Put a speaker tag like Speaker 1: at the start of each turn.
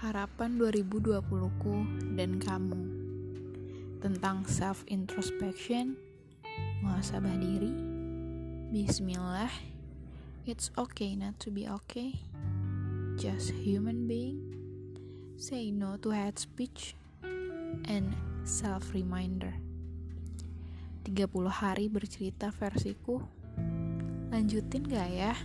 Speaker 1: Harapan 2020ku dan kamu. Tentang self-introspection Muhasabah diri. Bismillah. It's okay not to be okay. Just human being. Say no to hate speech And self-reminder. 30 hari bercerita versiku. Lanjutin gak ya?